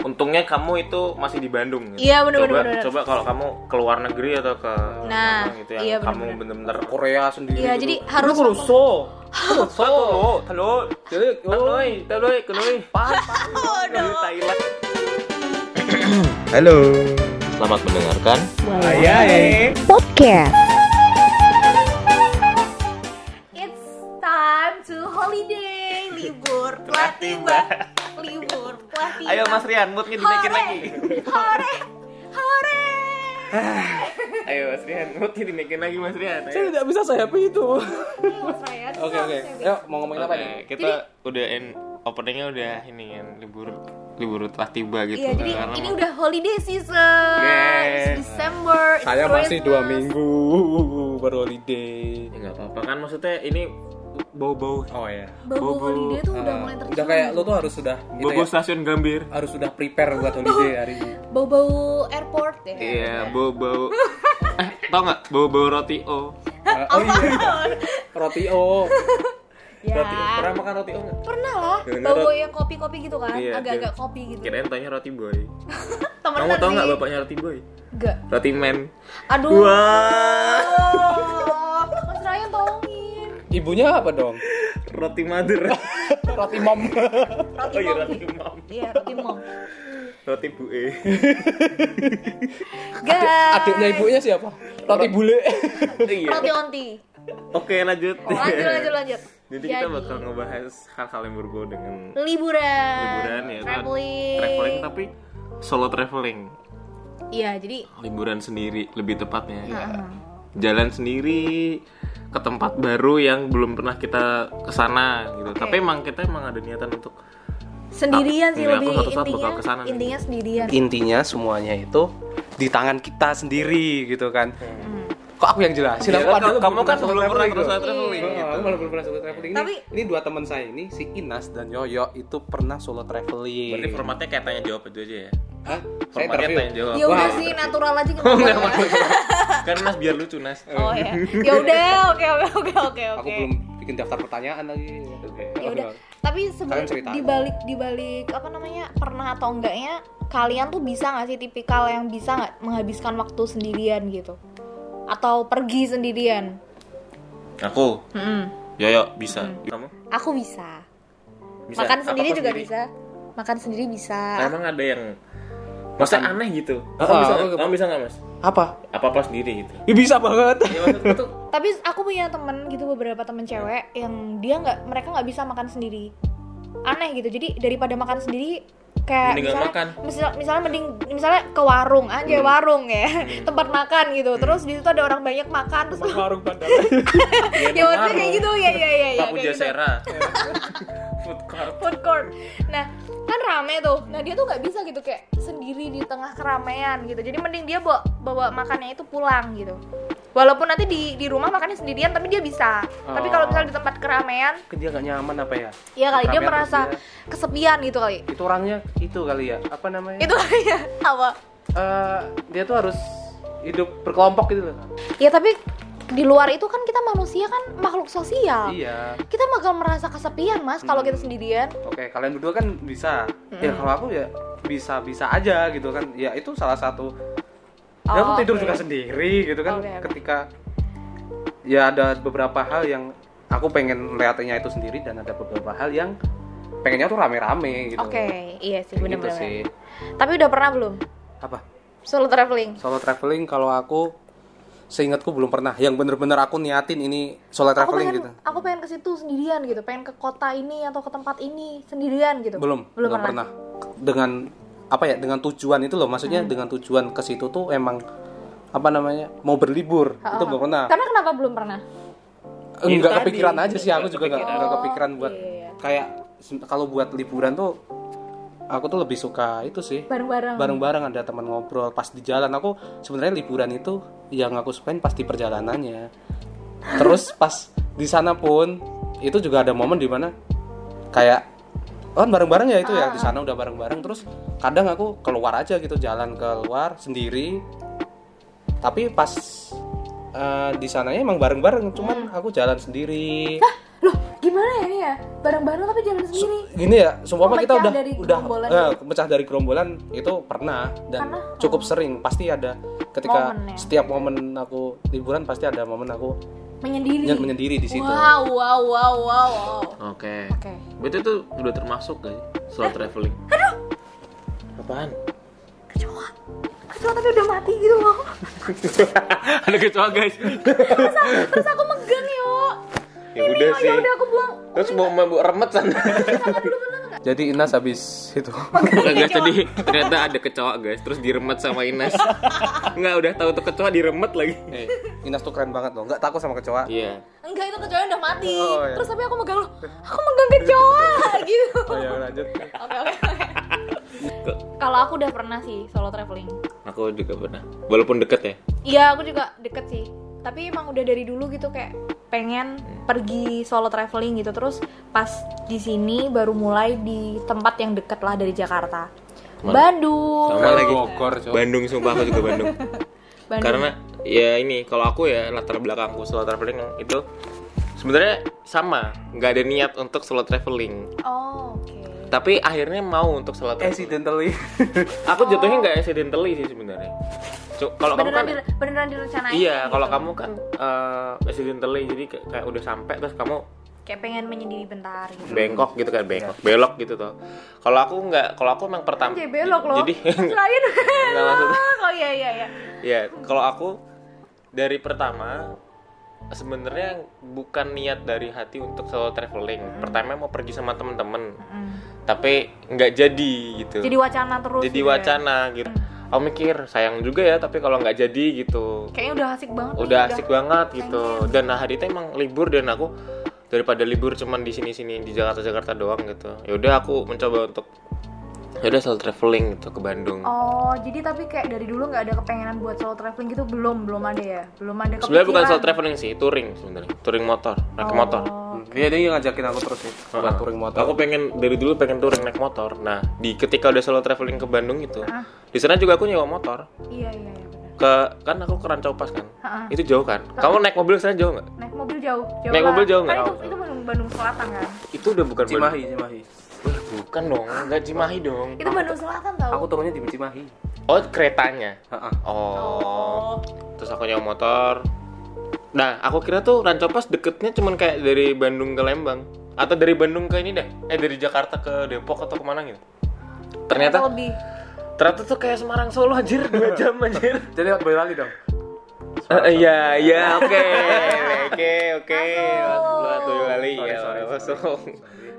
untungnya kamu itu masih di Bandung gitu. Iya, bener, coba, bener, bener. coba kalau kamu ke luar negeri atau ke Nah, mana gitu yang iya, bener, kamu bener. bener-bener Korea sendiri Iya, gitu. jadi harus- Kuroso. Halo, halo, Jadi Tanoi, Kunoi. Aduh. Thailand. Halo. Selamat mendengarkan. Iya, eh. Podcast. It's time to holiday, libur telah tiba. Tiba. Ayo Mas Rian, moodnya dinaikin lagi. Hore, hore. Ayo Mas Rian, moodnya dinaikin lagi Mas Rian. Saya Ayo. tidak bisa saya happy itu. Oke oke. Yuk mau ngomongin apa Oke, nih? kita udah end openingnya udah ini kan libur libur telah tiba gitu. Iya, jadi Karena ini mau- udah holiday season. Yes. It's December. it's Saya masih dua minggu baru holiday. ya nggak apa-apa kan maksudnya ini bau-bau Oh ya. Bau Bobo. holiday tuh udah Ah, mulai tercium. udah kayak lu tuh harus sudah gitu bau-bau ya, stasiun Gambir. harus sudah prepare buat holiday hari ini. Bau-bau airport ya. Iya, bau-bau eh tau nggak bau-bau roti o. Ah, oh iya. Roti O. Ya. Roti O. Pernah makan roti o nggak? Pernah lah. Bau-bau roti- yang kopi-kopi gitu kan. Iya, Agak-agak iya. kopi gitu. Kirain tanya roti boy. Temenan Kamu tau nggak bapaknya roti boy? Enggak. Roti man. Aduh. Wah, Oh, Ryan tolongin. Ibunya apa dong? roti mother. Roti mom. Roti Oh iya, mom. roti mom. Iya, roti mom. Roti bu e. Guys. Adiknya ibunya siapa? Roti bule. Iya. Roti onti. Oke lanjut. Lanjut, lanjut, lanjut. Jadi kita bakal ngebahas hal-hal yang berbau dengan liburan. liburan ya. Traveling. Traveling tapi solo traveling. Iya, jadi Liburan sendiri lebih tepatnya. ya. Heeh. Jalan sendiri ke tempat baru yang belum pernah kita ke sana gitu. Tapi emang kita emang ada niatan untuk sendirian sih Iya, aku lebih suatu saat bakal intinya ke sana intinya sendirian. Intinya semuanya itu di tangan kita sendiri gitu kan. Hmm. Kok aku yang jelasin? Aku kan padahal kamu kan solo belum pernah tuh. traveling gitu. Aku belum pernah solo traveling. Ini, Tapi- ini dua teman saya ini si Inas dan Yoyo itu pernah solo traveling. Berarti formatnya kayak tanya jawab itu aja ya. Hah? Saya interview. tanya jawab. Ya udah sih natural aja Oh, enggak kenapa? maksudnya. Kan Nas biar lucu Nas. Oh ya. Ya udah, oke oke oke oke Aku oke. belum bikin daftar pertanyaan lagi. Oke. Ya udah. Tapi sebenarnya di balik di balik apa namanya pernah atau enggaknya kalian tuh bisa nggak sih tipikal yang bisa nggak menghabiskan waktu sendirian gitu? Atau pergi sendirian? Aku, Mm-mm. Yoyo bisa. Kamu? Aku bisa. Bisa. Makan Apa sendiri juga sendiri? bisa. Makan sendiri bisa. Nah, emang ada yang Masa aneh gitu? Kamu bisa, aku- kamu bisa nggak mas? Apa? Apa-apa sendiri gitu? Ya bisa banget. Ya maksudku tuh Tapi aku punya temen gitu beberapa temen cewek yang dia nggak mereka nggak bisa makan sendiri. Aneh gitu. Jadi daripada makan sendiri kayak Mending nggak misalnya, makan. misal- misalnya mending misalnya ke warung aja Hmm. warung ya tempat makan gitu terus di situ ada orang banyak makan terus Warung bandara. ya maksudnya kayak gitu ya ya ya ya kayak gitu. Food court. food court nah kan rame tuh nah dia tuh nggak bisa gitu kayak sendiri di tengah keramaian gitu jadi mending dia bawa bawa makannya itu pulang gitu walaupun nanti di di rumah makannya sendirian tapi dia bisa tapi Oh. kalau misalnya di tempat keramaian Dia gak nyaman apa ya? ya kali dia merasa dia- kesepian gitu kali Itu orangnya itu kali ya. Apa namanya? itu kali ya apa Eh, dia tuh harus hidup berkelompok gitu loh. ya tapi di luar itu kan kita manusia kan makhluk sosial Iya. kita bakal merasa kesepian mas kalau kita sendirian Oke, kalian berdua kan bisa. Ya kalau aku ya bisa-bisa aja gitu kan. Ya itu salah satu. Ya aku Oh, tidur oke. juga sendiri gitu kan. Oke, oke. Ketika ya ada beberapa hal yang aku pengen melihatnya itu sendiri dan ada beberapa hal yang pengennya tuh rame-rame gitu. oke iya sih Kayak gitu sih. tapi udah pernah belum Apa? solo traveling Solo traveling kalau aku seingatku belum pernah. Yang bener-bener aku niatin ini solo aku traveling pengen gitu. aku pengen ke situ sendirian gitu pengen ke kota ini atau ke tempat ini sendirian gitu belum belum, belum pernah. dengan apa ya dengan tujuan itu loh maksudnya Hmm. dengan tujuan ke situ tuh emang apa namanya mau berlibur itu belum pernah karena kenapa belum pernah enggak tadi, kepikiran aja sih aku juga nggak kepikiran. buat iya, iya. kayak kalau buat liburan tuh aku tuh lebih suka itu sih. Bareng-bareng. Bareng-bareng ada teman ngobrol pas di jalan. Aku sebenarnya liburan itu yang aku sukain pasti perjalanannya. Terus pas di sana pun itu juga ada momen di mana kayak oh kan bareng-bareng ya itu ya di sana udah bareng-bareng. Terus kadang aku keluar aja gitu jalan keluar sendiri. Tapi pas eh, di sananya emang bareng-bareng cuman aku jalan sendiri loh gimana ya ini ya bareng-bareng tapi jalan sendiri gini ya sumpah kita Pecah udah dari udah eh, pecah dari gerombolan itu pernah dan Karena, cukup sering pasti ada ketika Momen ya. setiap momen aku liburan pasti ada momen aku menyendiri menyendiri di situ wow wow wow wow wow. Oke. oke Berarti itu udah termasuk gak sih solo traveling? Aduh. Apaan? kecoa kecoa tapi udah mati gitu loh Ada kecoa guys. terus aku megang yo ya udah oh, sih. ya udah aku buang Terus mau mau remet sana. jadi Inas habis itu Enggak guys tadi ternyata ada kecoa guys terus diremet sama Ines. Enggak udah tahu tuh kecoa diremet lagi. eh, Inas tuh keren banget loh nggak takut sama kecoa Iya. enggak itu kecoa udah mati Oh, iya. terus tapi aku megang loh aku megang kecoa gitu oh ya lanjut oke oke oke. kalau aku udah pernah sih solo traveling Aku juga pernah. Walaupun deket ya. Iya, aku juga deket sih. Tapi emang udah dari dulu gitu kayak pengen pergi solo traveling gitu. Terus pas di sini baru mulai di tempat yang deket lah dari Jakarta. Mana? Bandung. Sama lagi. Bogor Cok. Bandung sumpah aku juga Bandung. Bandung. Karena ya ini kalau aku ya latar belakangku solo traveling itu sebenarnya sama, nggak ada niat untuk solo traveling. Oh, oke. Tapi akhirnya mau untuk solo traveling. accidentally Aku jatuhnya nggak accidentally sih sebenarnya. Kalau kamu kan Beneran, di- beneran direncanain. Iya, gitu. kalau kamu kan accidentally jadi kayak, udah sampai terus kamu kayak pengen menyendiri bentar gitu. bengkok gitu kan bengkok belok gitu tuh. Kalau aku nggak, kalau aku emang pertama. Jadi belok loh. Jadi lain. Nggak maksudnya. Oh iya iya iya. ya kalau aku dari pertama sebenarnya bukan niat dari hati untuk solo traveling. Pertama mau pergi sama temen-temen, Mm. tapi nggak jadi gitu. Jadi wacana terus. Jadi gitu ya. wacana gitu. Aku mikir sayang juga ya, tapi kalau nggak jadi gitu. Kayaknya udah asik banget. nih, udah asik banget gitu dan nah hari itu emang libur dan aku daripada libur cuman di sini sini di Jakarta Jakarta doang gitu ya udah aku mencoba untuk ya udah solo traveling gitu ke Bandung. Oh, jadi tapi kayak dari dulu nggak ada kepengenan buat solo traveling gitu? Belum belum ada ya, belum ada kepikiran. sebenarnya bukan solo traveling sih touring sebenarnya. Touring motor naik motor. Oh, dia dia yang ngajakin aku terus sih buat touring motor. Aku pengen dari dulu pengen touring naik motor. Nah di ketika udah solo traveling ke Bandung itu Ah. di sana juga aku nyewa motor. Iya iya iya ke kan aku ke Rancau Pas kan? Ha-ha. itu jauh kan? Kamu naik mobil sana jauh nggak? Naik mobil jauh, jauh Naik lah. mobil jauh Kan nggak? itu, itu Bandung, Bandung Selatan kan? itu udah bukan Bandung. Cimahi Cimahi. Wah, bukan dong nggak Cimahi dong Itu Bandung Selatan tau. aku turunnya di Cimahi oh keretanya Heeh. Oh. Oh, Terus aku nyewa motor. Nah, aku kira tuh Ranco Pas deketnya cuman kayak dari Bandung ke Lembang atau dari Bandung ke ini deh. Eh dari Jakarta ke Depok atau ke mana gitu. Ternyata lebih. ternyata tuh kayak Semarang Solo anjir 2 jam anjir. jadi lewat Boyolali dong Eh, Iya, iya, oke. Oke, oke. Lewat Boyolali Sorry, ya, sorry, masuk.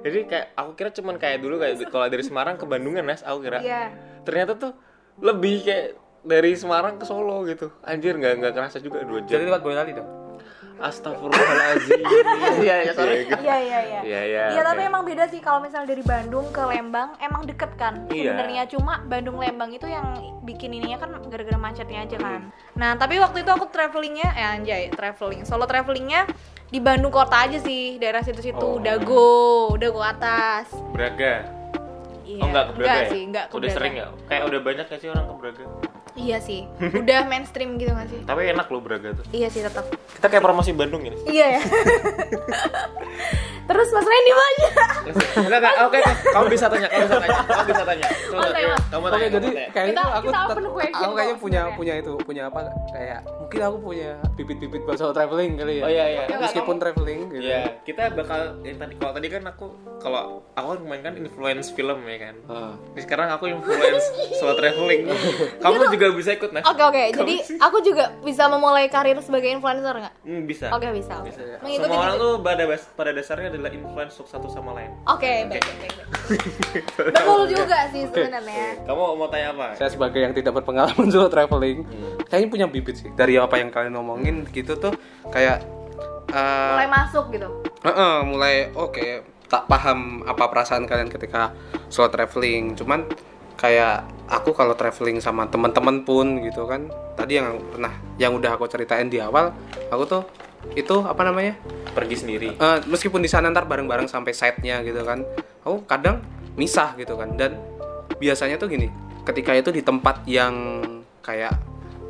Jadi kayak aku kira cuman kayak dulu kayak kalau dari Semarang ke Bandungan, Nas, aku kira. Iya. Ternyata tuh lebih kayak dari Semarang ke Solo gitu. Anjir nggak nggak kerasa juga 2 jam. jadi lewat Boyolali dong Astagfirullahaladzim. Iya, iya, sorry. Iya iya iya. Iya, iya. Iya tapi emang beda sih kalau misalnya dari Bandung ke Lembang emang deket kan Iya. sebenarnya cuma Bandung Lembang itu yang bikin ininya kan gara-gara macetnya aja kan. Nah tapi waktu itu aku travelingnya eh anjay traveling solo travelingnya di Bandung kota aja sih daerah situ-situ Oh. Dago Dago atas. Braga. Iya. Oh enggak ke Braga ya? sih enggak ke Udah Braga. sering ya? Kayak udah banyak gak sih orang ke Braga? Iya sih udah mainstream gitu gak sih? Tapi enak loh Braga tuh. Iya sih tetap. Kita kayak promosi Bandung ini. Iya ya. Terus Mas Randy enggak. Oke. Kamu bisa tanya, kamu bisa tanya. Kamu bisa tanya. Coba, kamu Oke tanya. jadi kamu tanya. kayaknya aku kita tetap- open question aku kayaknya punya punya itu punya apa kayak mungkin aku punya bibit-bibit buat soal traveling kali ya Oh iya iya. meskipun traveling gitu Iya, kita bakal yang tadi kalau tadi kan aku kalau aku kan kemarin kan influence film ya kan. Ah. Jadi sekarang aku influence soal traveling. Kamu juga bisa ikut nah. Oke oke, jadi aku juga bisa memulai karir sebagai influencer nggak? Hmm, bisa. Oke bisa. Bisa. Mengikuti Semua orang tuh pada pada dasarnya adalah influence satu sama lain. Oke baik baik baik. Betul juga sih sebenarnya. Kamu mau tanya apa? saya sebagai yang tidak berpengalaman soal traveling Hmm. kayaknya punya bibit sih dari apa yang kalian ngomongin gitu tuh kayak eh, Mulai masuk gitu. Heeh, mulai oke tak paham apa perasaan kalian ketika solo traveling cuman kayak aku kalau traveling sama teman-teman pun gitu kan. Tadi yang pernah yang udah aku ceritain di awal aku tuh itu apa namanya? Pergi sendiri. Eh, meskipun di sana ntar bareng-bareng sampai site-nya gitu kan. Aku kadang misah gitu kan. Dan biasanya tuh gini ketika itu di tempat yang kayak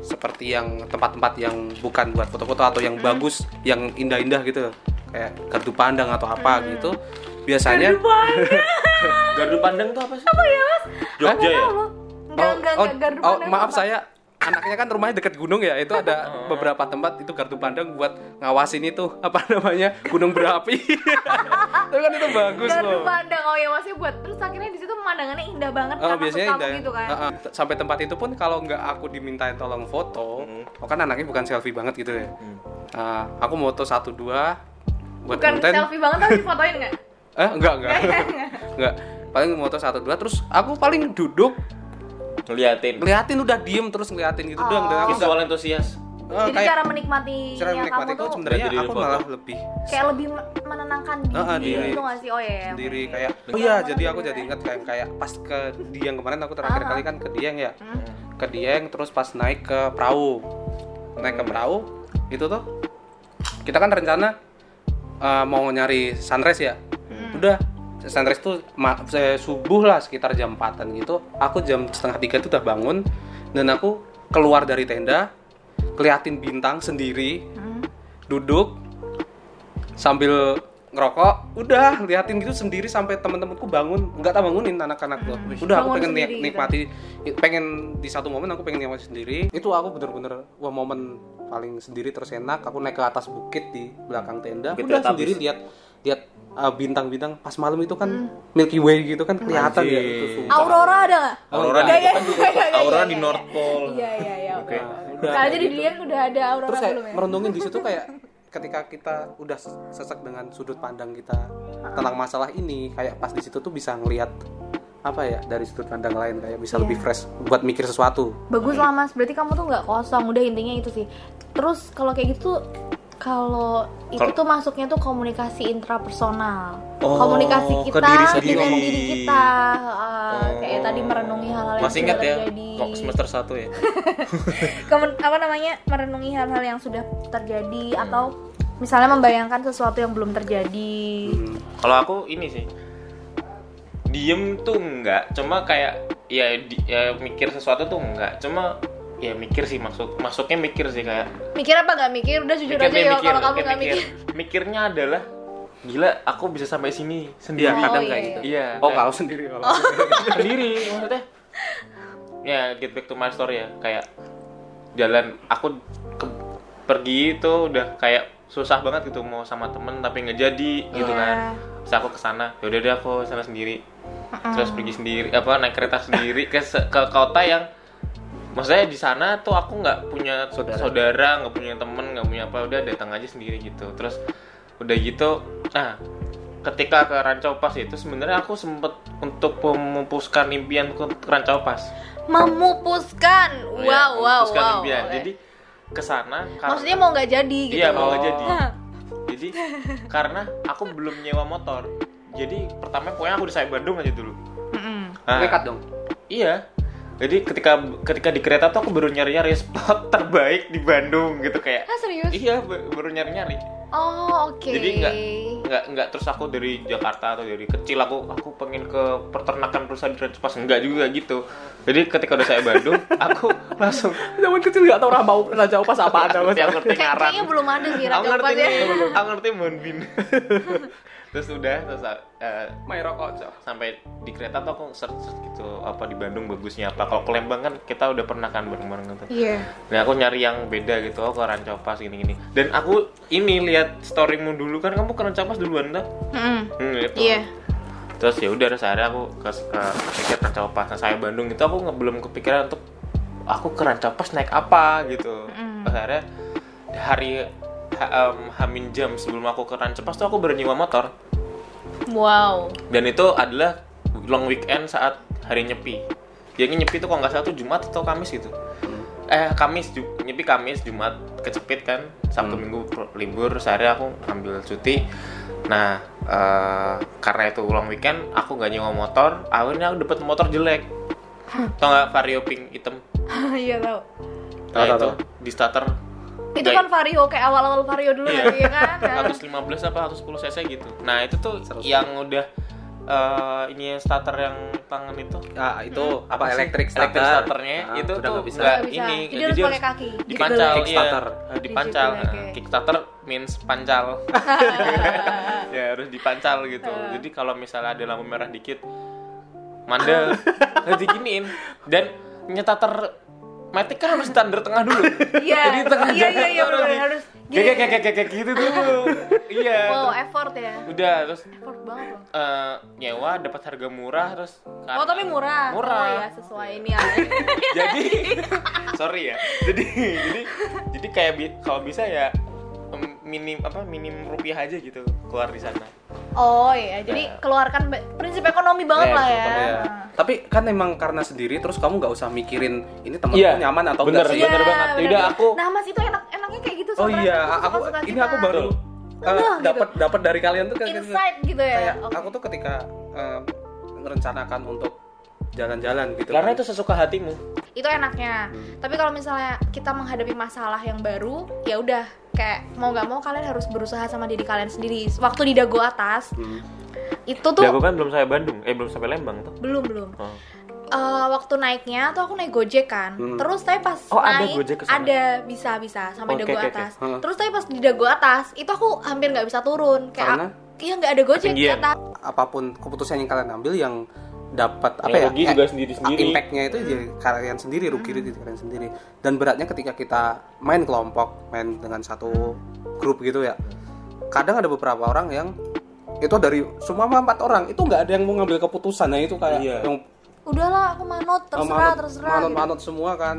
seperti yang tempat-tempat yang bukan buat foto-foto atau yang bagus yang indah-indah gitu. Kayak gardu pandang atau apa gitu biasanya Gardu pandang tuh apa sih? apa ya mas Jogja ya? loh Enggak, enggak, oh, gardu oh, pandang maaf apa? saya anaknya kan rumahnya dekat gunung ya itu ada beberapa tempat itu gardu pandang buat ngawasin itu apa namanya gunung berapi tapi kan itu bagus Gardu loh pandang, oh ya masih buat Terus akhirnya di situ pemandangannya indah banget Oh, kan biasanya indah ya. gitu kan Ah, ah. sampai tempat itu pun kalau nggak aku dimintain tolong foto oh kan anaknya bukan selfie banget gitu ya Ah, aku moto satu dua buat Bukan konten selfie banget tapi difotoin nggak? Eh enggak enggak. Enggak paling moto satu dua terus aku paling duduk. Ngeliatin. ngeliatin udah diem terus ngeliatin gitu doang. Dan aku Visual antusias. eh, Jadi cara menikmati cara ya, menikmati kamu itu tuh sebenarnya aku foto. malah lebih kayak lebih me- menenangkan diri, diri. gitu nggak sih? Oh ya, sendiri kayak oh iya jadi aku jadi ingat kayak kayak pas ke Dieng kemarin aku terakhir kali kan ke Dieng ya. Ke Dieng terus pas naik ke perahu. Naik ke perahu itu tuh kita kan rencana uh, mau nyari sunrise ya udah sunrise tuh ma- saya subuh lah sekitar jam 4an gitu. Aku jam setengah tiga tuh udah bangun dan aku keluar dari tenda keliatin bintang sendiri Hmm. duduk sambil ngerokok udah liatin gitu sendiri sampai teman-temanku bangun. Nggak tak bangunin anak-anak tuh. Udah aku Bangun pengen sendiri nik- gitu. nikmati pengen di satu momen aku pengen nikmati sendiri. Itu aku bener-bener wah momen paling sendiri terus enak. Aku naik ke atas bukit di belakang tenda. Bukit udah sendiri lihat lihat uh, bintang-bintang pas malam itu kan Hmm. Milky Way gitu kan kelihatan ya Anjir. itu sumpah. Aurora ada nggak? Aurora nggak, Aurora nggak, di nggak. North Pole. Iya iya iya. Oke. Udah, Kali aja di gitu. Dieng udah ada aurora terus kayak belum ya? merendungin di situ kayak ketika kita udah sesek dengan sudut pandang kita tentang masalah ini kayak pas di situ tuh bisa ngelihat apa ya dari sudut pandang lain kayak bisa Iya. lebih fresh buat mikir sesuatu Bagus lah mas, berarti kamu tuh nggak kosong, udah intinya itu sih. Terus kalau kayak gitu, kalau itu tuh masuknya tuh komunikasi intrapersonal, Oh, komunikasi kita diri sendiri. dengan diri kita, uh, kayak Oh. tadi merenungi hal-hal yang Masih sudah ingat ya? terjadi. Kok semester 1 ya? Kemen- apa namanya merenungi hal-hal yang sudah terjadi Hmm. atau misalnya membayangkan sesuatu yang belum terjadi. Hmm. Kalau aku ini sih diem tuh enggak, cuma kayak ya, di- ya mikir sesuatu tuh enggak, cuma ya mikir sih maksud masuknya mikir sih kayak Mikir apa nggak mikir? Udah jujur mikir aja ya mikir, kalau kamu nggak mikir. Mikirnya adalah gila aku bisa sampai sini sendiri. Iya, kadang Oh, kayak iya. gitu. Iya. Oh, kayak- kalau sendiri kalau sendiri maksudnya. Ya, get back to my story ya, kayak jalan aku ke- pergi itu udah kayak susah banget gitu mau sama temen tapi nggak jadi gitu Iya. kan. Terus aku ke sana, yaudah deh aku sana sendiri. Terus pergi sendiri, apa naik kereta sendiri ke ke kota yang maksudnya di sana tuh aku nggak punya Saudara. saudara nggak punya temen nggak punya apa udah datang aja sendiri gitu terus udah gitu nah ketika ke Rancau Pas itu sebenarnya aku sempet untuk memupuskan impian ke Rancau Pas Memupuskan. Wow, Ya, wow, memupuskan wow. impian. Jadi ke sana karena- maksudnya mau nggak jadi gitu. Iya, mau nggak jadi. Hah. jadi karena aku belum nyewa motor jadi pertama pokoknya aku di saya Bandung aja dulu Mm-mm. Nah, nekat dong Iya. Jadi ketika ketika di kereta tuh aku baru nyari-nyari spot terbaik di Bandung gitu kayak. Ah serius? Iya, ba- baru nyari-nyari. Oh oke. Jadi nggak nggak nggak terus aku dari Jakarta atau dari kecil aku aku pengen ke peternakan perusahaan di pas enggak juga gitu. Jadi ketika udah saya Bandung, aku langsung zaman kecil nggak tahu rambau raja pas apa ada mas yang ngerti ngaran. Kayaknya belum ada sih Aku Raja ngerti Upas ya. aku ngerti Monbin. Terus udah terus eh, main rokok sampai di kereta tuh aku search search gitu apa di Bandung bagusnya apa kalau ke Lembang kan kita udah pernah kan bareng-bareng gitu Iya. Nah aku nyari yang beda gitu, oh ke Rancopas gini-gini Dan aku ini lihat storymu dulu kan, kamu ke Rancopas duluan dah Mm-mm. Hmm, itu. Iya. Terus ya udah, terus akhirnya aku ke, ke pikir Rancopas Nah saya Bandung itu aku nggak belum kepikiran untuk Aku ke Rancopas naik apa gitu Mm. Terus akhirnya hari ha, em, Hamin jam sebelum aku ke Rancopas tuh aku baru nyewa motor Wow. Dan itu adalah long weekend saat hari nyepi. Jadi nyepi itu kalau nggak salah tuh Jumat atau Kamis gitu. Eh Kamis Ju- nyepi Kamis Jumat kecepit kan. Sabtu Minggu pro- libur sehari aku ambil cuti. Nah eh, karena itu ulang weekend aku nggak nyewa motor akhirnya aku dapet motor jelek. Tau nggak vario pink hitam? Iya tahu. nah Tahu, tahu, itu tahu. di starter Itu kan Vario kayak awal-awal Vario dulu Iya. lagi ya kan? Nah. 115 apa 110 cc gitu nah itu tuh yang udah eh, ini starter yang tangan itu Ah, itu apa sih? elektrik elektrik starter. starternya Ah, itu udah tuh nggak bisa. Nggak bisa. ini Jadi harus pakai kaki. dipancal Gitu. iya dipancal oke. Eh, kickstarter means pancal ya harus dipancal gitu jadi kalau misalnya ada lampu merah dikit mandel harus diginiin dan nyetater Matic kan harus standar tengah dulu Iya. jadi tengah Iya, iya, iya, tuh bener, harus kayak kayak kayak kayak gitu dulu iya Wow, effort ya. udah terus Effort banget loh. eh, nyewa dapat harga murah terus Oh, tapi murah. murah Oh ya, sesuai ini ya. jadi sorry ya jadi jadi jadi kayak bi- kalau bisa ya minim apa minim rupiah aja gitu keluar di sana Oh iya, jadi Nah. keluarkan prinsip ekonomi banget Iya, lah ya. Iya. Nah. Tapi kan emang karena sendiri terus kamu nggak usah mikirin ini temanku Iya, nyaman atau bener, enggak sih. iya. bener banget. bener, Yaudah, bener. aku- Nah, Mas itu enak enaknya kayak gitu Oh iya, aku suka-suka ini kita. aku baru Betul. eh, gitu. dapat dapat dari kalian tuh kayak gitu. insight gitu ya. Kayak Oke. aku tuh ketika eh, merencanakan untuk jalan-jalan gitu. karena kan. itu sesuka hatimu itu enaknya. Hmm. Tapi kalau misalnya kita menghadapi masalah yang baru, ya udah kayak mau nggak mau kalian harus berusaha sama diri kalian sendiri. Waktu di dago atas Hmm. itu tuh Dago kan belum sampai Bandung eh belum sampai Lembang tuh belum belum. oh. Eh, waktu naiknya tuh aku naik gojek kan. Hmm. Terus tapi pas Oh, ada naik Gojek ke sana? ada bisa bisa sampai Oke, dago oke. atas. Hmm. Terus tapi pas di dago atas itu aku hampir nggak bisa turun Karena? kayak iya nggak ada gojek apa pun keputusan yang kalian ambil yang dapat apa ya rugi juga sendiri-sendiri. impactnya itu jadi kalian sendiri rugi di kalian sendiri dan beratnya ketika kita main kelompok main dengan satu grup gitu ya kadang ada beberapa orang yang itu dari semua empat orang itu nggak ada yang mau ngambil keputusan nah itu kayak Iya. yang Udahlah aku manut terserah manut, terserah. manut, gitu. manut semua kan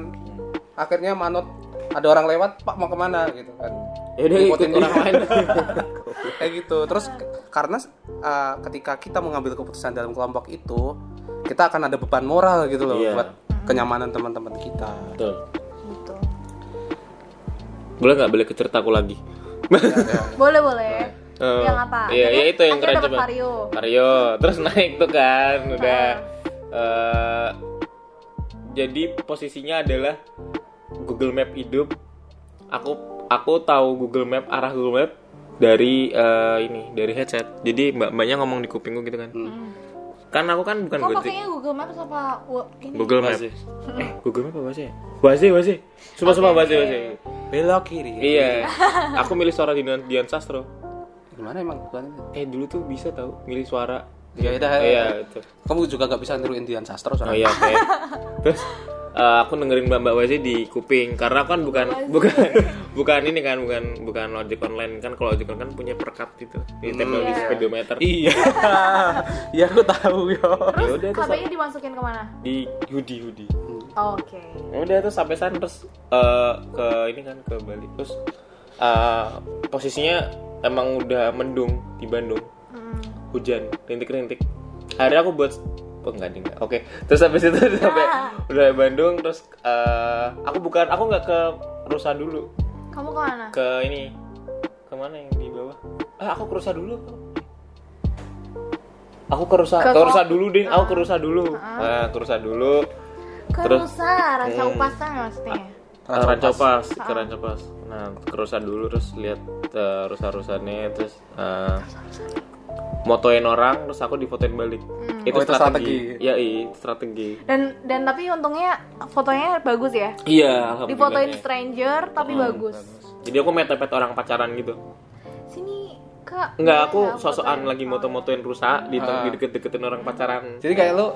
akhirnya manut ada orang lewat pak mau ke mana gitu kan Ngikutin ikutin orang lain kayak gitu terus karena uh, ketika kita mengambil keputusan dalam kelompok itu kita akan ada beban moral gitu loh Iya. buat kenyamanan teman-teman kita betul Gitu. boleh nggak balik ke ceritaku lagi Boleh boleh. Eh, yang apa? Iya, iya itu yang keren coba. Vario. Vario, terus naik tuh kan, udah. eh, jadi posisinya adalah Google Map hidup. Aku aku tahu Google Map arah Google Map dari eh, ini dari headset. Jadi mbak mbaknya ngomong di kupingku gitu kan. Kan aku kan bukan Kok Gojek. pakainya Google Maps apa ini? Google Map. Eh, Google Map apa ya? Bahasa, bahasa. Sumpah, sumpah bahasa, bahasa. belok kiri Iya. Aku milih suara Dian, Dian Sastro. gimana emang bukan Eh dulu tuh bisa tahu milih suara. Ya udah, Iya, itu. kamu juga gak bisa niruin Dian Sastro Oh soalnya iya, oke. Terus eh, aku dengerin Mbak Mbak Wazi di kuping karena kan bukan bukan bukan ini kan bukan bukan ojek online kan kalau ojek online kan punya perkat gitu di teknologi Iya. speedometer iya iya aku tahu yo ya udah terus KB-nya dimasukin ke mana? di hoodie hoodie Oh, Oke. ya udah terus sampai sana terus eh, ke ini kan ke Bali terus eh, posisinya emang udah mendung di Bandung Hmm. hujan rintik-rintik akhirnya aku buat oh enggak ding enggak. oke terus habis itu sampai udah Bandung terus eh, aku bukan aku nggak ke Rusa dulu Kamu ke mana? ke ini ke mana yang di bawah ah aku ke Rusa dulu aku ke Rusa Ke ke, Rusa dulu deh aku ke Rusa dulu nah, ke Rusa dulu Ke Terus- Nusa, Ranca Hmm. Upasan maksudnya. Rancopas. Rancopas, ke Rancopas. Nah, ke Rusa dulu terus lihat uh, rusa-rusanya terus eh, motoin orang terus aku difotoin balik. Itu, Oh, itu strategi. strategi. Iya, iya, strategi. Dan dan tapi untungnya fotonya bagus ya. Iya, Difotoin stranger tapi Hmm, bagus. Jadi aku mepet-mepet orang pacaran gitu. Kak. Enggak, boleh aku sosokan lagi moto-motoin rusa di, Ah. di deket-deketin orang pacaran. jadi kayak lu uh,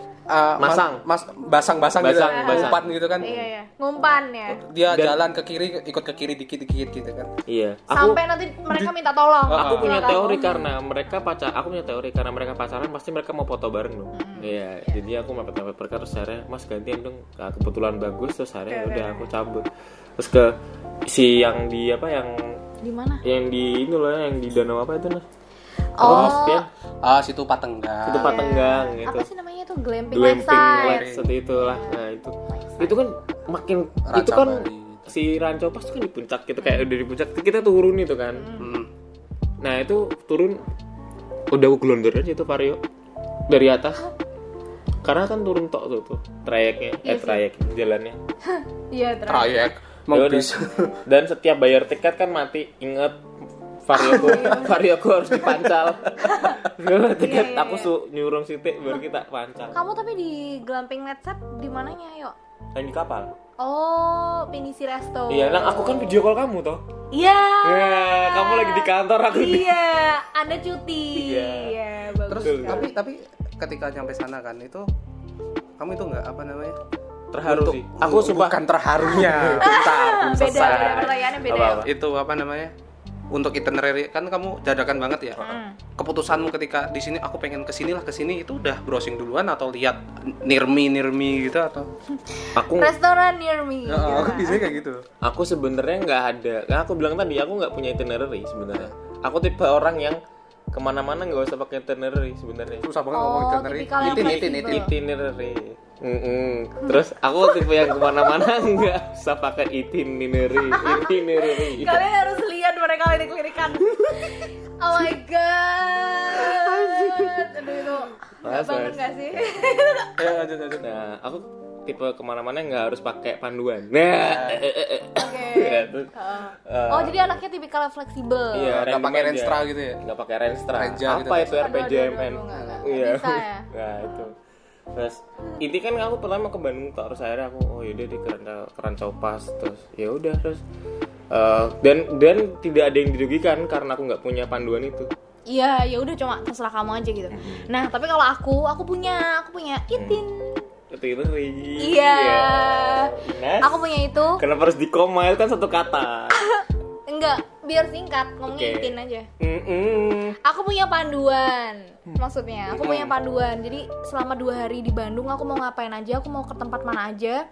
mas- Masang. mas basang-basang gitu Basang, basang. umpan gitu kan Iya, iya. Ngumpan ya. dia Dan- jalan ke kiri ikut ke kiri dikit-dikit gitu kan Iya. Aku Sampai nanti mereka minta tolong. aku Ah. punya teori karena mereka pacar aku punya teori karena mereka pacaran pasti mereka mau foto bareng dong iya jadi aku mepet mepet mereka terus akhirnya mas gantian dong Nah, kebetulan bagus terus akhirnya Oke, udah aku cabut terus ke si yang di apa yang Di mana? yang di ini loh yang di danau apa itu nah Oh, ya ah situ patenggang. Itu patenggang Iya. gitu. Apa sih namanya itu? Glamping, glamping lakeside. light seperti itulah. Nah itu. Itu kan makin Ranca itu kan Bali. si ranco pas tuh kan di puncak gitu kayak udah di puncak. Kita turun itu kan. Hmm. Nah itu turun udah aku gelondor aja itu Vario. Dari atas. Karena kan turun tok tuh tuh trayeknya, eh trayek jalannya. Iya, trayek Ya bis Dan setiap bayar tiket kan mati. Ingat varioku varioku harus dipancal Iya, tiket iya, aku iya. su nyurung sitik baru kita pancal Kamu tapi di glamping Medset di mananya, yuk? yang di kapal Oh, Pinisi Resto. iya nang aku kan video call kamu toh Iya. ya kamu lagi di kantor aku Iya, Anda cuti. Iya. Iya, bagus. terus Betul. tapi tapi ketika nyampe sana kan itu kamu itu nggak apa namanya terharu Untuk- sih. aku sumpah bukan terharunya. Bentar beda, beda pertanyaannya beda. Itu apa namanya? Untuk itinerary kan kamu dadakan banget ya. Hmm. keputusanmu ketika di sini aku pengen ke sini lah ke sini itu udah browsing duluan atau lihat nirmi nirmi gitu atau? Aku Restoran near me. Oh, aku Gitu. biasanya kayak gitu. Aku sebenarnya nggak ada. Kan aku bilang tadi aku nggak punya itinerary sebenarnya. Aku tipe orang yang ke mana-mana nggak usah pakai itinerary sebenarnya. Susah banget Oh, ngomong itinerary itin itin fleksibel. itin. Itinerary Mm-mm. terus aku tipe yang ke mana-mana nggak usah pakai itinerary itinerary Kalian harus lihat mereka lirik-lirikan. oh my god. Aduh itu. Nggak Mas, banget mas. gak sih? ya lanjut lanjut nah aku tipe ke mana-mana nggak harus pakai panduan nah eh, eh, eh, eh. Oke. Ya, terus, Heeh. Oh, jadi anaknya tipikal fleksibel. Iya, Nggak pakai. Renstra gitu ya? Nggak pakai Renstra. Reja Apa gitu, itu Aduh, aduh, RPJMN? aduh, nggak, nggak. Iya. Bisa ya? Nah, itu. Terus ini kan aku pertama ke Bandung tuh, terus akhirnya aku oh yaudah di Kerancau, Kerancau Pas terus ya udah terus eh, dan dan tidak ada yang dirugikan karena aku nggak punya panduan itu. Iya, ya udah cuma terserah kamu aja gitu. Nah, tapi kalau aku, aku punya, aku punya itin. Itu itu Iya. Ines, Aku punya itu. Kenapa harus di koma itu kan satu kata? Enggak, biar singkat ngomongnya Oke. itin aja. Mm-mm. Aku punya panduan, maksudnya aku punya panduan. Jadi selama dua hari di Bandung aku mau ngapain aja, aku mau ke tempat mana aja.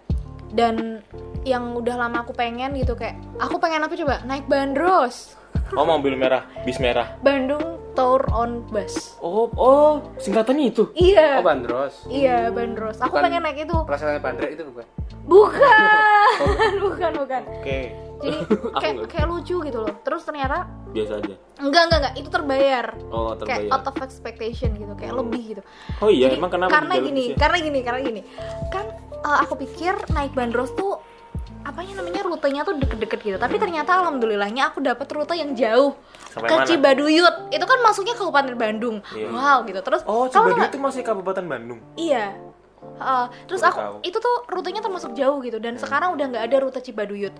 Dan yang udah lama aku pengen gitu kayak, aku pengen apa coba? Naik bandros. Oh mobil merah, bis merah. Bandung Tour on Bus. Oh oh singkatannya itu. Iya. oh bandros Iya, bandros. Aku Bukan- pengen naik itu. perasaannya bandre itu bukan Bukan. bukan, bukan. Oke. Jadi kayak kayak lucu gitu loh. Terus ternyata Biasa aja. enggak enggak enggak itu terbayar. Oh Kayak terbayar. out of expectation gitu, kayak lebih gitu. Oh iya, Jadi, emang kenapa karena gini, ya? karena gini, karena gini. Kan eh, aku pikir naik bandros tuh apanya namanya rutenya tuh deket-deket gitu. Tapi ternyata alhamdulillahnya aku dapet rute yang jauh Sampai ke mana? Cibaduyut. Itu kan masuknya Kabupaten Bandung. Iya. Wow gitu. Terus Oh, Cibaduyut itu masih Kabupaten Bandung. Iya. Uh, terus aku tahu. itu tuh rutenya termasuk jauh gitu dan sekarang udah nggak ada rute Cibaduyut.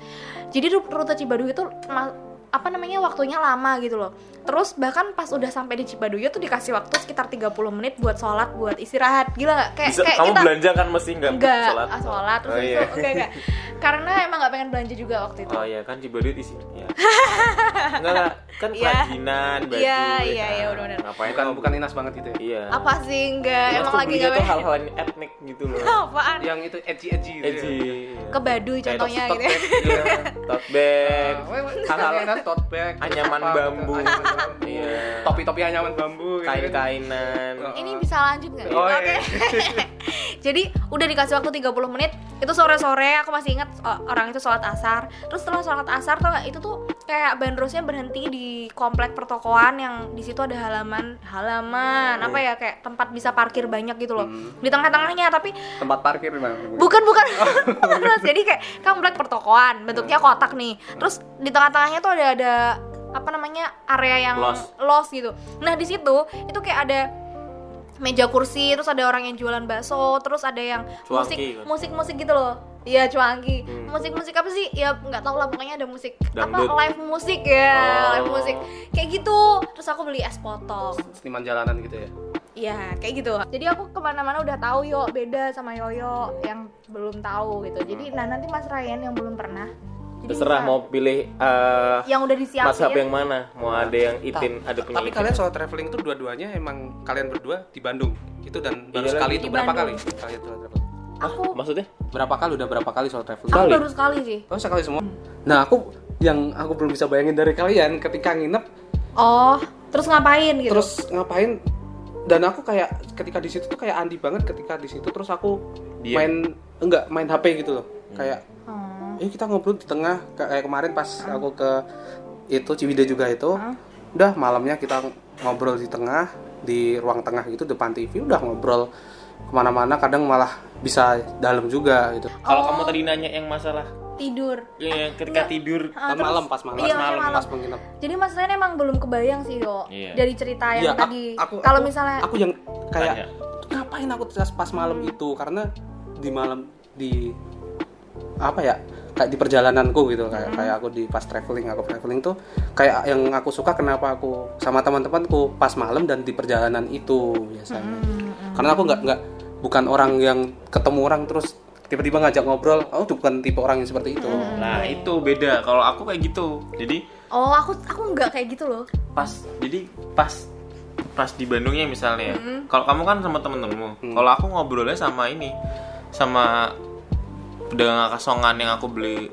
Jadi ru- rute Cibaduyut tuh ma- apa namanya waktunya lama gitu loh. Terus bahkan pas udah sampai di Cibaduyut tuh dikasih waktu sekitar 30 menit buat sholat, buat istirahat. Gila nggak? Kayak Bisa, kayak kamu kita belanja kan mesti nggak enggak sholat? ah, sholat terus oh, iya. itu enggak enggak. Karena emang nggak pengen belanja juga waktu itu. Oh iya kan Cibaduyut isi. Ya. enggak enggak kan Iya. kerajinan baju. Iya, ya iya, kan? iya, benar-benar. Ngapain bukan bukan inas banget gitu ya Iya. Apa sih enggak? Emang tuh lagi belinya nggak tuh hal-hal etnik gitu loh. Apaan? yang itu edgy edgy gitu Edgy. Ke Baduy Kayak contohnya tote gitu. ya. bag gitu ya. Tote bag. hal-hal inas tote bag Anyaman bambu. anyaman bambu Iya. topi-topi anyaman bambu gitu kan. Kain-kainan. Ini bisa lanjut nggak? Oh, Oke. iya. Jadi udah dikasih waktu 30 menit. Itu sore-sore aku masih ingat o- orang itu sholat asar. Terus setelah sholat asar tau gak itu tuh kayak bandrosnya berhenti di komplek pertokoan yang di situ ada halaman halaman apa ya kayak tempat bisa parkir banyak gitu loh. Di tengah-tengahnya tapi tempat parkir di mana? Bukan bukan. Terus jadi kayak komplek pertokoan bentuknya kotak nih. Terus di tengah-tengahnya tuh ada ada apa namanya area yang Los. los gitu. Nah di situ itu kayak ada meja kursi terus ada orang yang jualan bakso terus ada yang musik Cuanki musik musik gitu loh iya cuangi Hmm. musik musik apa sih ya nggak tahu lah pokoknya ada musik Dangdut. apa live musik ya Oh. live musik kayak gitu terus aku beli es potong seniman jalanan gitu ya Iya, kayak gitu. Jadi aku ke mana-mana udah tahu yo beda sama Yoyo yang belum tahu gitu. Jadi nah nanti Mas Ryan yang belum pernah. Jadi Terserah bisa- mau pilih eh yang udah disiapin. mazhab yang mana? Mau ada yang itin, ada punya tapi itin. kalian soal traveling itu dua-duanya emang kalian berdua di Bandung itu dan baru Iya sekali itu Di berapa kali kalian traveling Aku. Maksudnya? berapa kali? Udah berapa kali soal traveling? Aku baru sekali sih. oh sekali semua? Nah aku yang aku belum bisa bayangin dari kalian ketika nginep Oh, terus ngapain gitu? terus ngapain? Dan aku kayak ketika di situ tuh kayak Andi banget ketika di situ terus aku Diam. main enggak main HP gitu loh. Kayak Hmm. eh kita ngobrol di tengah kayak kemarin pas aku ke itu Ciwidey juga itu. Udah malamnya kita ngobrol di tengah di ruang tengah gitu depan TV udah ngobrol ke mana-mana kadang malah bisa dalam juga gitu Kalau Oh. kamu tadi nanya yang masalah tidur ya, ketika Enggak. tidur Pas malam, pas malam. Iya, malam. Pas menginap. jadi mas Ryan emang belum kebayang sih yo Iya. dari cerita Iya, yang aku- tadi kalau misalnya aku yang kayak Tanya. ngapain aku pas pas malam itu karena di malam di apa ya kayak di perjalananku gitu kayak kayak aku di pas traveling aku traveling tuh kayak yang aku suka kenapa aku sama teman-temanku pas malam dan di perjalanan itu biasanya karena aku nggak nggak bukan orang yang ketemu orang terus tiba-tiba ngajak ngobrol. Oh bukan tipe orang yang seperti itu. Nah itu beda. Kalau aku kayak gitu. Jadi oh aku aku nggak kayak gitu loh. pas jadi pas pas di Bandungnya misalnya. Hmm. kalau kamu kan sama temen-temenmu. Kalau aku ngobrolnya sama ini sama pedagang kasongan yang aku beli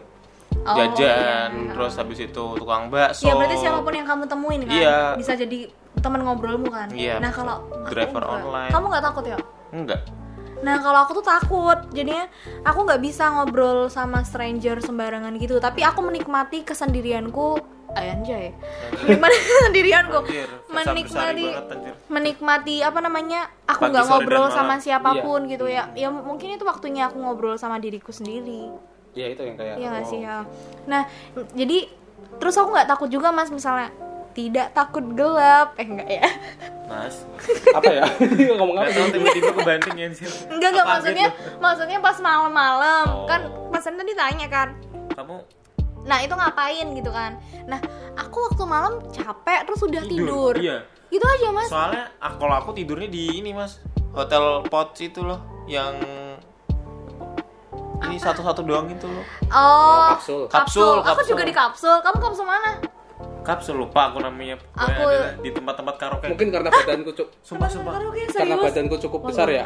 Oh, jajan terus habis itu tukang bakso. Ya berarti siapa pun yang kamu temuin kan? Iya. bisa jadi teman ngobrolmu kan Iya, nah kalau Driver nggak. online. kamu nggak takut ya enggak Nah kalau aku tuh takut, jadinya aku nggak bisa ngobrol sama stranger sembarangan gitu. Tapi aku menikmati kesendirianku, ay, anjay, menikmati kesendirianku, menikmati, menikmati apa namanya, aku nggak ngobrol sama malam. siapa pun gitu ya. Ya mungkin itu waktunya aku ngobrol sama diriku sendiri. ya itu yang kayak Iya wow. sih ya. Nah jadi terus aku nggak takut juga mas misalnya tidak takut gelap, eh enggak ya? mas. Apa ya? Ngomong apa tahu tiba-tiba kebanting ya sih Enggak enggak maksudnya gitu? maksudnya pas malam-malam. Oh. kan Mas Anda ditanya kan. Kamu Nah itu ngapain gitu kan. Nah aku waktu malam capek terus udah tidur, iya. Gitu aja mas. Soalnya kalau aku tidurnya di ini mas. Hotel Pots itu loh yang ini satu-satu doang itu loh. Oh kapsul. Kapsul, Aku kapsul. juga di kapsul. Kamu kapsul mana? Kapsul lupa aku namanya. Aku- di tempat-tempat karaoke. Mungkin karena badanku cukup sumpah sumpah. Karaoke, karena badanku cukup besar ya.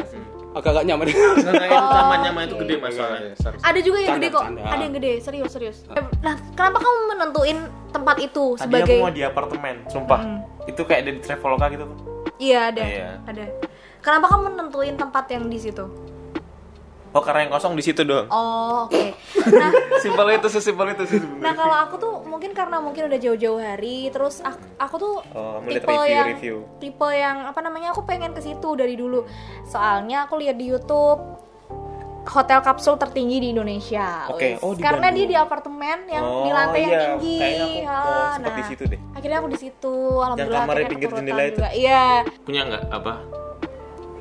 Agak-agak nyaman. Nggak, itu tamannya mah itu gede mas soalnya. Ada juga yang Canda, gede kok. canda. Ada yang gede. Serius serius. Nah kenapa kamu menentuin tempat itu tadi sebagai aku mau di apartemen sumpah. Itu kayak ada di traveloka gitu tuh. Iya ada. Iya. Ada. Kenapa kamu nentuin tempat yang di situ? Oh karena yang kosong di situ doang Oh oke Nah simpel itu sesimpel itu sih sebenarnya Nah kalau aku tuh mungkin karena mungkin udah jauh-jauh hari, terus aku, aku tuh Oh, tipe review- yang review. tipe yang apa namanya aku pengen ke situ dari dulu. Soalnya aku lihat di YouTube hotel kapsul tertinggi di Indonesia. Oke, wes. oh, di karena Bandung. dia di apartemen yang di Oh, lantai yang iya. tinggi. Kayaknya aku, oh, sempet di situ deh. Akhirnya aku di situ. Alhamdulillah. kamarnya akhirnya pinggir jendela itu? Iya. punya nggak apa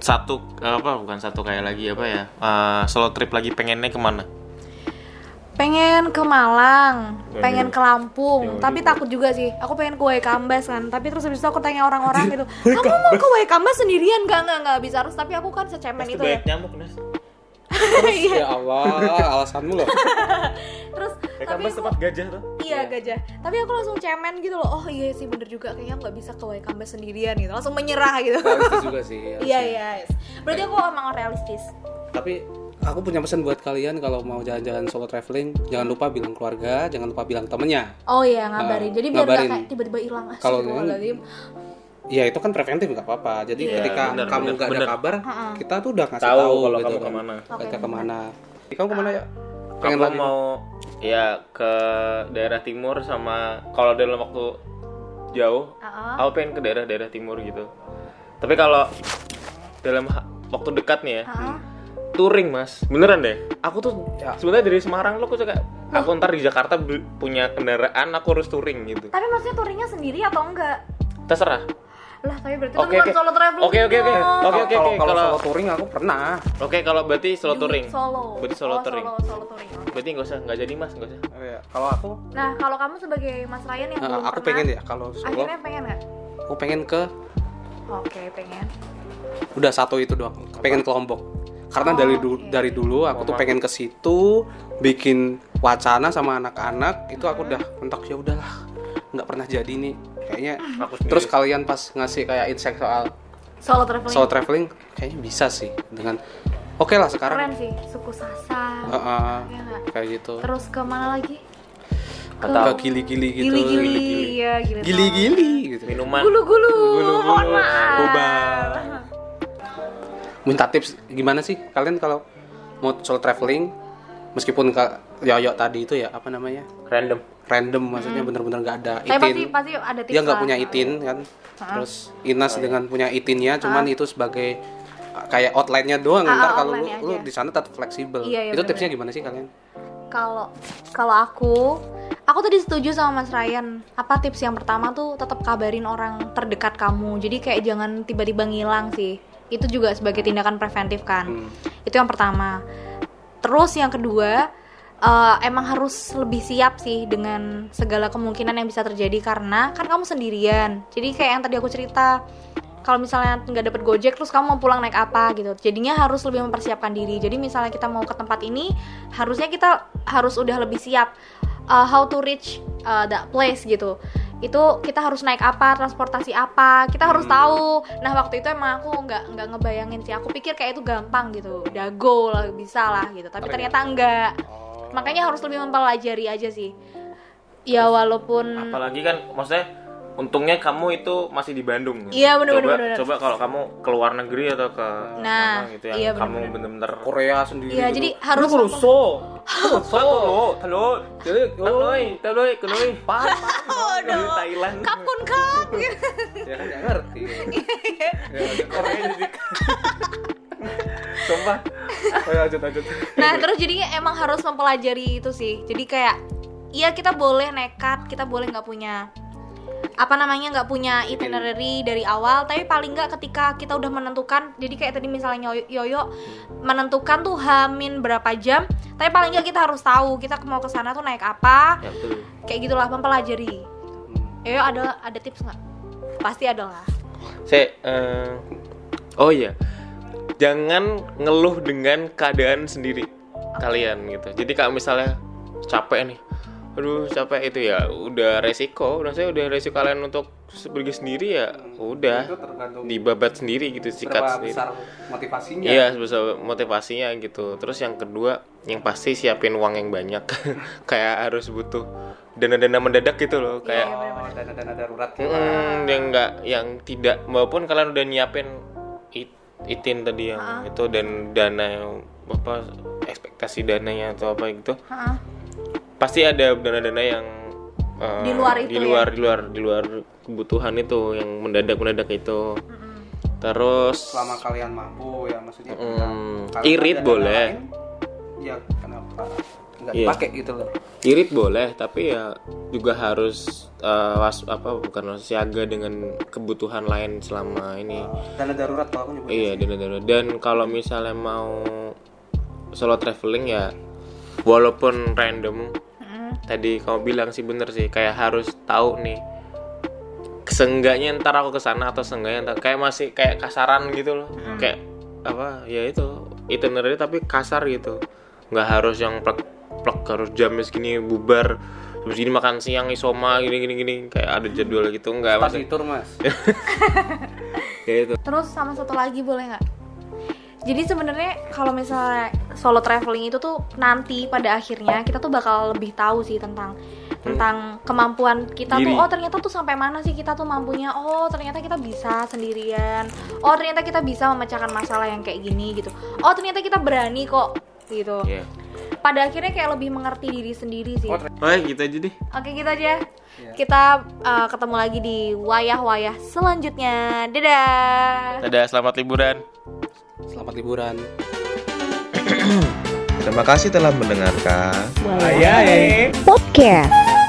satu apa bukan satu kayak lagi apa ya eh, solo trip lagi pengennya ke mana Pengen ke Malang, pengen ke Lampung, tapi takut juga sih. Aku pengen ke Waikambas kan, tapi terus habis itu aku tanya orang-orang gitu, kamu mau ke Waikambas sendirian? Gak, gak, gak bisa harus. Tapi aku kan secemen pasti itu ya. banyak nyamuk Nas Iya. ya Allah alasanmu loh Terus ya tapi aku, tempat gajah tuh iya gajah. Tapi aku langsung cemen gitu loh. Oh iya sih bener juga kayaknya nggak bisa ke Waikambas sendirian gitu. Langsung menyerah gitu. realistis juga sih Iya iya. yes. Berarti aku emang realistis. tapi aku punya pesan buat kalian kalau mau jalan-jalan solo traveling jangan lupa bilang keluarga jangan lupa bilang temennya Oh iya ngabarin. Ah, Jadi biar nggak ngabarin. kayak tiba-tiba hilang. Kalau. Ya itu kan preventif nggak apa-apa jadi Iya, ketika bener, kamu nggak ada kabar Ha-ha. kita tuh udah ngasih Tahu tahu, kalau gitu kamu kan. ke mana. kita Oke. ke mana kamu ke mana ya pengen aku lagi mau ya ke daerah timur sama kalau dalam waktu jauh Ah, aku pengen ke daerah-daerah timur gitu tapi kalau dalam ha- waktu dekat nih ya ah. touring mas beneran deh aku tuh Ya. sebenarnya dari Semarang lo aku suka aku ntar di Jakarta punya kendaraan aku harus touring gitu Tapi maksudnya touringnya sendiri atau enggak? terserah Lah tapi berarti itu Oke, bukan oke. solo traveling Oke, oke, oke. Oke, oke, kalau oke. kalau Kalau- solo touring aku pernah oke kalau berarti solo touring Solo. berarti solo Oh, touring Solo, solo touring. berarti nggak usah nggak jadi mas nggak usah Iya, kalau aku Nah, kalau kamu sebagai Mas Ryan yang nah, belum aku pernah, pengen ya kalau solo Akhirnya pengen nggak? aku pengen ke Oke, pengen. udah satu itu doang pengen ke Lombok karena Oh, dari dulu oke. dari dulu aku tuh pengen ke situ bikin wacana sama anak-anak itu aku udah mentok ya udahlah nggak pernah jadi nih kayaknya aku sendiri. terus kalian pas ngasih kayak insight soal Solo traveling. solo traveling kayaknya bisa sih dengan oke lah sekarang Keren sih, suku Sasak. Uh, uh, Ya kayak gitu Terus ke mana lagi? Ke tahu. gili-gili gitu Gili-gili. Gili-gili. Iya, gili. gili-gili gitu minuman Gulu-gulu. Mohon maaf. Boba. minta tips gimana sih kalian kalau mau solo traveling meskipun ke yoyo tadi itu ya apa namanya random random maksudnya bener-bener nggak ada Tapi pasti itin pasti ada tips dia nggak punya itin kan terus Inas dengan punya itinnya cuman itu sebagai uh, kayak outline-nya doang Ah, ntar ah, kalau lu, lu di sana tetap fleksibel Iya, iya, itu bener-bener. tipsnya gimana sih kalian Kalau kalau aku, aku tadi setuju sama Mas Ryan. Apa tips yang pertama tuh tetap kabarin orang terdekat kamu. Jadi kayak jangan tiba-tiba ngilang sih. Itu juga sebagai tindakan preventif kan. Hmm. Itu yang pertama. Terus yang kedua, eh, emang harus lebih siap sih dengan segala kemungkinan yang bisa terjadi karena kan kamu sendirian. Jadi kayak yang tadi aku cerita, kalau misalnya nggak dapet gojek terus kamu mau pulang naik apa gitu. Jadinya harus lebih mempersiapkan diri. Jadi misalnya kita mau ke tempat ini harusnya kita harus udah lebih siap uh, how to reach uh, that place gitu. Itu kita harus naik apa transportasi apa kita harus tahu. Nah waktu itu emang aku nggak nggak ngebayangin sih. Aku pikir kayak itu gampang gitu. Udah go lah bisa lah gitu. Tapi ternyata enggak. Oh. Makanya harus lebih mempelajari aja sih ya walaupun apalagi kan maksudnya untungnya kamu itu masih di Bandung Iya, bener, coba, bener, bener. coba kalau kamu ke luar negeri atau ke Nah, mana gitu yang iya, bener, kamu bener. bener-bener Korea sendiri Iya, gitu. jadi harus Lu so Halo, halo, jadi Tanoi, Tanoi, Tanoi, Pan, di Thailand. kapun kap gitu. ya kan nggak ngerti ya, Korea jadi. Sumpah. Ayo, lanjut lanjut Nah, terus jadinya emang harus mempelajari itu sih. Jadi kayak iya kita boleh nekat, kita boleh nggak punya apa namanya nggak punya itinerary dari awal tapi paling nggak ketika kita udah menentukan jadi kayak tadi misalnya Yoyo, menentukan tuh hamin berapa jam tapi paling nggak kita harus tahu kita mau ke sana tuh naik apa Ya betul. kayak gitulah mempelajari Yoyo ada ada tips nggak pasti ada lah Saya eh, oh iya. Jangan ngeluh dengan keadaan sendiri kalian gitu. Jadi kalau misalnya capek nih. Aduh, capek itu ya udah resiko. Udah saya udah resiko kalian untuk pergi sendiri ya udah itu tergantung dibabat sendiri gitu sikat sendiri. besar motivasinya Iya, sebesar motivasinya gitu. Terus yang kedua, yang pasti siapin uang yang banyak. kayak harus butuh dana-dana mendadak gitu loh, kayak oh, dana-dana darurat gitu. Mm, yang enggak yang tidak maupun kalian udah nyiapin it, itin tadi yang itu dan dana yang apa ekspektasi dananya atau apa gitu. Heeh. pasti ada dana-dana yang eh, Di luar itu di luar di luar di luar kebutuhan itu yang mendadak mendadak itu terus selama kalian mampu ya maksudnya Mm, kalau irit boleh. lain, ya kenapa nggak Iya. dipakai gitu loh irit boleh tapi ya juga harus eh, was apa bukan siaga dengan kebutuhan lain selama ini dana darurat kalau aku nyebutnya Iya, sih. dana-dana. Dan kalau misalnya mau solo traveling ya walaupun random tadi kamu bilang sih bener sih kayak harus tahu nih seenggaknya ntar aku ke sana atau seenggaknya ntar kayak masih kayak kasaran gitu loh kayak apa ya itu itinerary tapi kasar gitu nggak harus yang plek plek harus jamnya segini bubar terus gini makan siang isoma gini gini gini. Kayak ada jadwal gitu nggak pas maksud tur mas. Kayak itu Terus sama satu lagi boleh nggak? Jadi sebenarnya kalau misalnya solo traveling itu tuh nanti pada akhirnya kita tuh bakal lebih tahu sih tentang tentang kemampuan kita Diri. tuh oh ternyata tuh sampai mana sih kita tuh mampunya? Oh ternyata kita bisa sendirian. Oh ternyata kita bisa memecahkan masalah yang kayak gini gitu. Oh ternyata kita berani kok gitu. Iya. Pada akhirnya kayak lebih mengerti diri sendiri sih Oh, Oh gitu aja deh. oke gitu aja Iya. kita uh, ketemu lagi di wayah-wayah selanjutnya dadah Dadah, selamat liburan. selamat liburan Terima kasih telah mendengarkan. Podcast.